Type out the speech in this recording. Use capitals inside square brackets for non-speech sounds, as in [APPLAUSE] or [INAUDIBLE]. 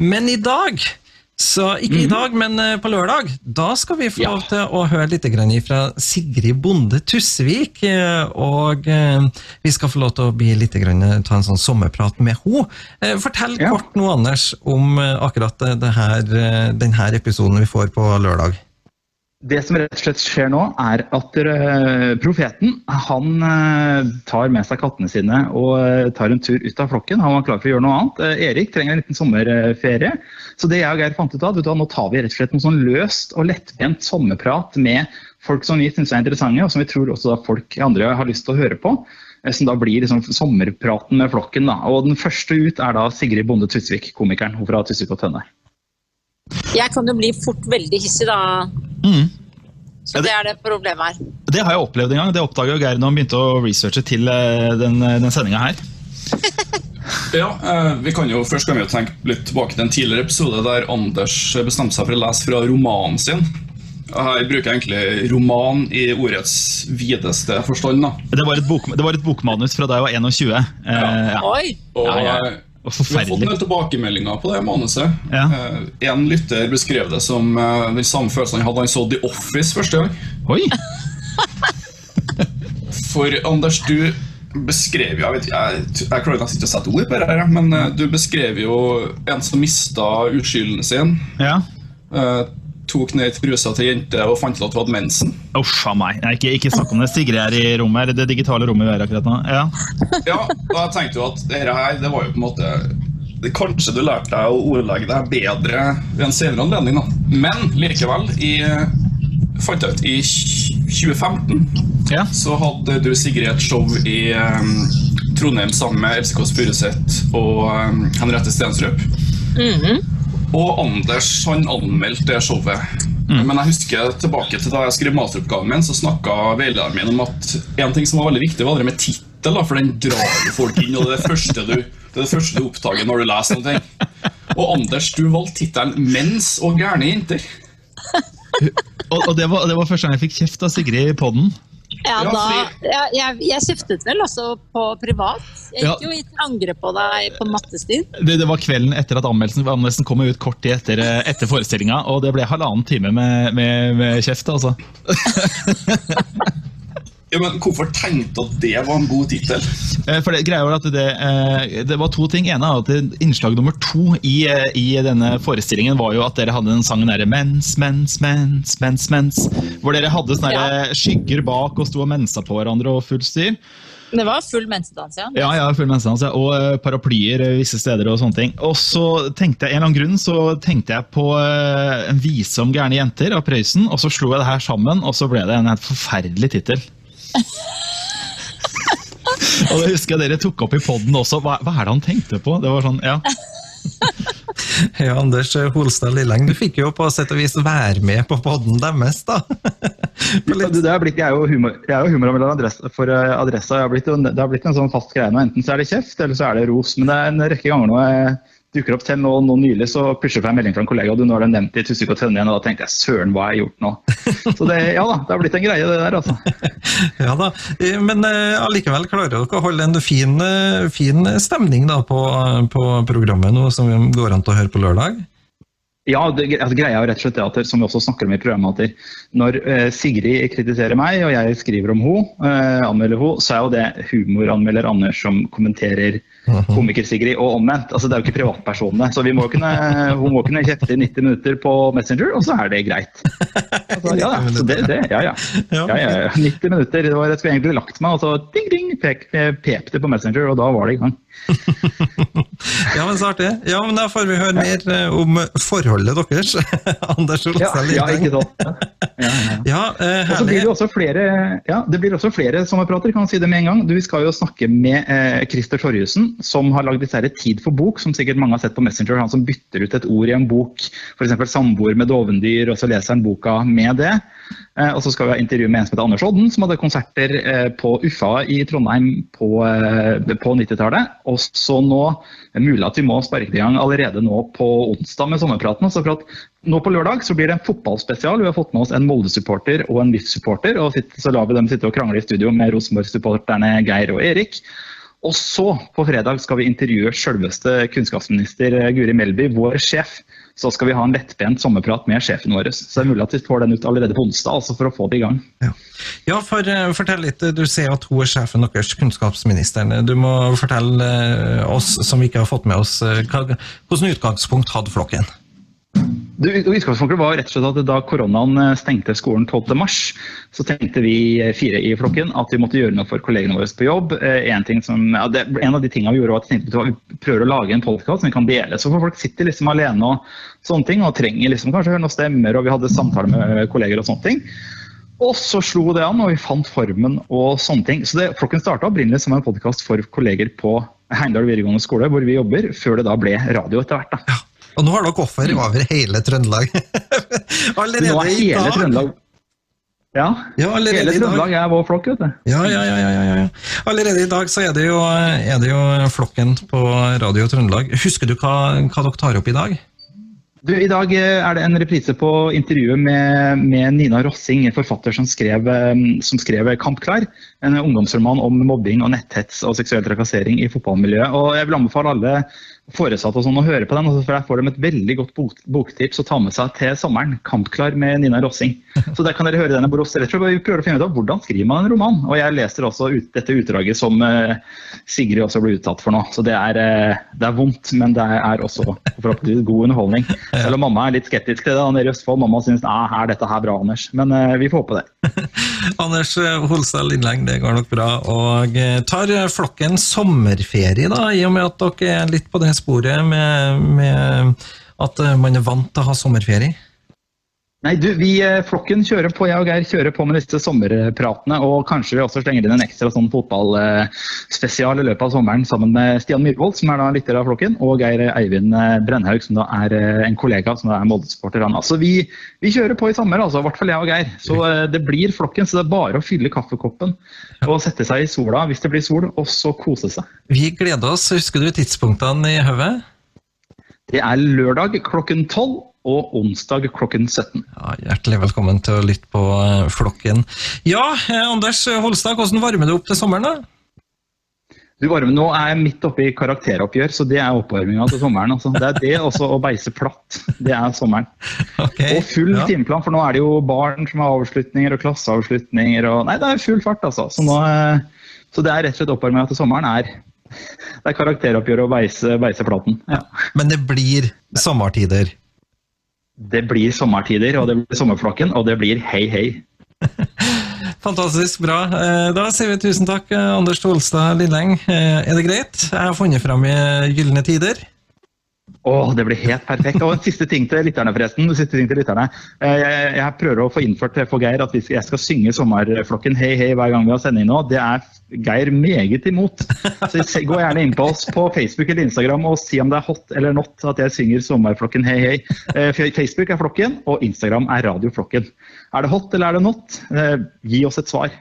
Men i dag så ikke i dag, men eh, på lørdag. Da skal vi få Ja. lov til å høre litt fra Sigrid Bonde Tusvik. eh, Og eh, vi skal få lov til å bli litt ta en sånn sommerprat med henne. Fortell Ja. kort nå, Anders, om akkurat det, det her, den her episoden vi får på lørdag. Det som rett og slett skjer nå, er at eh, profeten han eh, tar med seg kattene sine og eh, tar en tur ut av flokken. Han var klar for å gjøre noe annet. Erik trenger en liten sommerferie. Så det jeg og Geir fant ut av, nå tar vi rett og slett noe sånn løst og lettbent sommerprat med folk som vi syns er interessante, og som vi tror også folk andre har lyst til å høre på. Som da blir liksom sommerpraten med flokken. da. Og Den første ut er da Sigrid Bonde Tusvik, komikeren fra Tusvik og Tønne. Jeg kan jo bli fort veldig hissig, da. Mm. Så Ja, det- det er det problemet her. Det har jeg opplevd en gang. Det oppdaga Geir når han begynte å researche til eh, den, den sendinga her. [LAUGHS] Ja, eh, vi kan jo Først kan vi jo tenke litt tilbake til en tidligere episode der Anders bestemte seg for å lese fra romanen sin. Her bruker jeg egentlig roman i ordets videste forstand. da. Det var et, bok, det var et bokmanus fra da jeg var 21. Eh, ja. Oi! Og Ja, ja. eh, Vi har fått en forferdelig. del tilbakemeldinger på det manuset. Ja. Eh, en lytter beskrev det som eh, den samme følelsen han hadde han så The Office første gang. Oi! [LAUGHS] For Anders, du beskrev jo Jeg, vet, jeg, jeg klarer nesten ikke å sette ord på det, men eh, du beskrev jo en som mista uskylden sin. Ja. Tok ned trusa til jente og fant ut at hun hadde mensen. Uff a meg. Ikke, ikke snakk om det. Sigrid er i rommet, her, det digitale rommet vi er akkurat nå. Ja. Ja, og jeg tenkte jo at det her, det var jo på en måte det, Kanskje du lærte deg å ordlegge deg bedre ved en senere anledning, da. Men likevel, i fant jeg ut i 2015 ja. så hadde du Sigrid et show i um, Trondheim sammen med Else Kåss Furuseth og um, Henriette Stensrup. Og Anders han anmeldte det showet. Men jeg husker tilbake til da jeg skrev masteroppgaven min, så snakka veilederen min om at en ting som var veldig viktig, var det med tittel, for den drar jo folk inn. og Det er det første du, det det første du oppdager når du leser noe. Og Anders, du valgte tittelen 'Mens og gærne jenter'. Og, og det, var, det var første gang jeg fikk kjeft av Sigrid i poden. Ja, Ja, da, ja, jeg, jeg kjeftet vel også på privat. Jeg Ja. gikk jo i angrep på deg på mattestid. Det, det var kvelden etter at anmeldelsen, anmeldelsen kom ut kort tid etter, eh, etter forestillinga, og det ble halvannen time med, med, med kjeft, altså. [LAUGHS] Ja, men Hvorfor tenkte du at det var en god tittel? Eh, For det, greia var at det, eh, det var to ting. ene av at Innslag nummer to i, eh, i denne forestillingen var jo at dere hadde den sangen derre mens, mens, mens, mens, mens. Hvor dere hadde sånne ja. skygger bak og sto og mensa på hverandre og fullt styr. Det var full mensedans, ja. Ja, ja, full mensedans, ja. Og paraplyer visse steder og sånne ting. Og så tenkte jeg, en eller annen grunn så tenkte jeg på en vise om gærne jenter av Prøysen, og så slo jeg det her sammen, og så ble det en helt forferdelig tittel. Og det husker jeg dere tok opp i poden også. Hva, hva er det han tenkte på? Det var sånn, ja. Ja, Anders Holstad Lilleng, du fikk jo på sett og vis være med på podden deres, da. Litt- Det, det er blitt, jeg er jo humor, jeg er jo humoranmelder adresse, for eh, Adressa. Jeg har blitt, det har blitt en sånn fast greie nå. Enten så er det kjeft, eller så er det ros. Men det er en rekke ganger nå jeg dukker opp til nå, nå nylig, så pusher jeg en melding fra en kollega, og du, nå har du nevnt i Tusvik og igjen, og da tenkte jeg søren, hva har jeg gjort nå? [LAUGHS] Så det, ja da, det har blitt en greie, det der, altså. [LAUGHS] Ja da, Eh, Men allikevel uh, klarer dere å holde en fin, eh, fin stemning da på, på programmet nå som går an til å høre på lørdag? Ja, det, altså, greia er rett og slett at, som vi også snakker om i programmet, at når eh, Sigrid kritiserer meg, og jeg skriver om henne, eh, anmelder henne, så er jo det humoranmelder Anders som kommenterer komiker-Sigrid, og omvendt. Altså, det er jo ikke privatpersonene. Så vi må kunne, hun må kunne kjefte i 90 minutter på Messenger, og så er det greit. Altså, ja, ja, så det, det, ja, ja. ja, ja, ja. 90 minutter. Det var, jeg skulle egentlig lagt meg, og så ding, ding, pek, pep det på Messenger, og da var det i gang. [LAUGHS] Men så artig. Ja, men da får vi høre mer eh, om forholdet deres. [LAUGHS] Anders Olsen ja ja, ikke sant? [LAUGHS] Ja, ja. Eh, Og så blir det også flere, ja, det blir også flere sommerprater, kan man si det med en gang. Du, vi skal jo snakke med eh, Christer Torjussen, som har lagd disse Tid for bok, som sikkert mange har sett på Messenger. Han som bytter ut et ord i en bok, f.eks. 'Samboer med dovendyr', og så leser han boka med det. Eh, og så skal vi ha intervju med en som heter Anders Odden, som hadde konserter eh, på Uffa i Trondheim på, eh, på 90-tallet. Og så nå mulig at vi må sparke i gang allerede nå på onsdag med sommerpraten. Så for at nå på lørdag så blir det en fotballspesial. Vi har fått med oss en Molde-supporter og en VIF-supporter. Og så lar vi dem sitte og krangle i studio med Rosenborg-supporterne Geir og Erik. Og så, på fredag, skal vi intervjue selveste kunnskapsminister eh, Guri Melby, vår sjef. Så skal vi ha en lettbent sommerprat med sjefen vår. Så det er mulig at vi får den ut allerede på onsdag, altså for å få det i gang. Ja, ja for uh, fortell litt. Du sier at hun er sjefen deres, kunnskapsministeren. Du må fortelle uh, oss som ikke har fått med oss, hva, hvordan utgangspunkt hadde flokken? Utgangspunktet var rett og slett at Da koronaen eh, stengte skolen 12.3, så tenkte vi eh, fire i flokken at vi måtte gjøre noe for kollegene våre på jobb. Eh, en, som, ja, det, en av de tingene vi gjorde var at vi vi prøver å lage en podkast som vi kan dele. Så folk sitter liksom alene og sånne ting, og trenger liksom kanskje høre noen stemmer, og vi hadde samtaler med kolleger og sånne ting. Og så slo det an, og vi fant formen og sånne ting. Så det, Flokken starta opprinnelig som en podkast for kolleger på Heimdal videregående skole, hvor vi jobber, før det da ble radio etter hvert. da. Og nå har dere offer over hele Trøndelag. [LAUGHS] allerede nå er hele i dag. Trøndelag ja, ja hele Trøndelag er vår flokk. vet du. Ja, ja, ja, ja, ja. Allerede i dag så er det, jo, er det jo flokken på Radio Trøndelag. Husker du hva, hva dere tar opp i dag? Du, I dag eh, er det en reprise på intervjuet med, med Nina Rossing, en forfatter som skrev, eh, som skrev 'Kampklar'. En ungdomsroman om mobbing og netthets og seksuell trakassering i fotballmiljøet. Og Jeg vil anbefale alle foresatte og sånn å høre på den, for der får de et veldig godt bok, boktips å ta med seg til sommeren. 'Kampklar' med Nina Rossing. [LAUGHS] Så der kan dere høre denne Boros Vi prøver å finne ut av hvordan skriver man en roman. Og jeg leser også ut, dette utdraget som uh, Sigrid også ble utsatt for nå. Så det er, uh, det er vondt, men det er også forhåpentligvis god underholdning. [LAUGHS] Selv om mamma er litt skeptisk til det nede i Østfold. Mamma syns ah, er dette her bra, Anders. Men uh, vi får håpe det. [LAUGHS] Anders Holstad Lindleng, det går nok bra. Og tar flokken sommerferie, da, i og med at dere er litt på det sporet med, med at eh, man er vant til å ha sommerferie? Nei, du, vi eh, Flokken kjører på, jeg og Geir kjører på med disse sommerpratene. Og kanskje vi også slenger inn en ekstra sånn fotballspesial i løpet av sommeren sammen med Stian Myhrvold, som er da lytter av Flokken, og Geir Eivind eh, Brennhaug, som da er en kollega som da er Molde-supporter. Altså, vi, vi, kjører på i sommer, altså, i hvert fall jeg og Geir. Så det blir Flokken. Så det er bare å fylle kaffekoppen og sette seg i sola hvis det blir sol, og så kose seg. Vi gleder oss. Husker du tidspunktene i hodet? Det er lørdag klokken tolv og onsdag klokken 17. Ja, hjertelig velkommen til å lytte på uh, Flokken. Ja, eh, Anders Holstad, hvordan varmer du opp til sommeren? da? Du varmer, Nå er jeg midt oppe i karakteroppgjør, så det er oppvarminga til sommeren. Altså. Det er det også å beise platt. Det er sommeren. [LAUGHS] Okay, og full ja. timeplan, for nå er det jo barn som har avslutninger og klasseavslutninger. Og, nei, det er full fart, altså. Så, nå, eh, så det er rett og slett oppvarminga til sommeren er det er karakteroppgjør og beise, beise platen. Ja. Men det blir sommertider? Det blir sommertider, og det blir sommerflokken, og det blir hei, hei. [LAUGHS] Fantastisk bra. Eh, da sier vi tusen takk, eh, Anders Tolstad Lindeng. Eh, er det greit? Jeg har funnet fram i gylne tider. Å, det blir helt perfekt. Og en siste ting til lytterne, forresten. Siste ting til lytterne. Jeg, jeg prøver å få innført for Geir at jeg skal synge sommerflokken hei, hei hver gang vi har sending nå. Det er Geir meget imot. Så gå gjerne inn på oss på Facebook eller Instagram og si om det er hot eller not at jeg synger sommerflokken hei, hei. Eh, Facebook er Flokken, og Instagram er Radio Flokken. Er det hot eller er det not? Eh, gi oss et svar.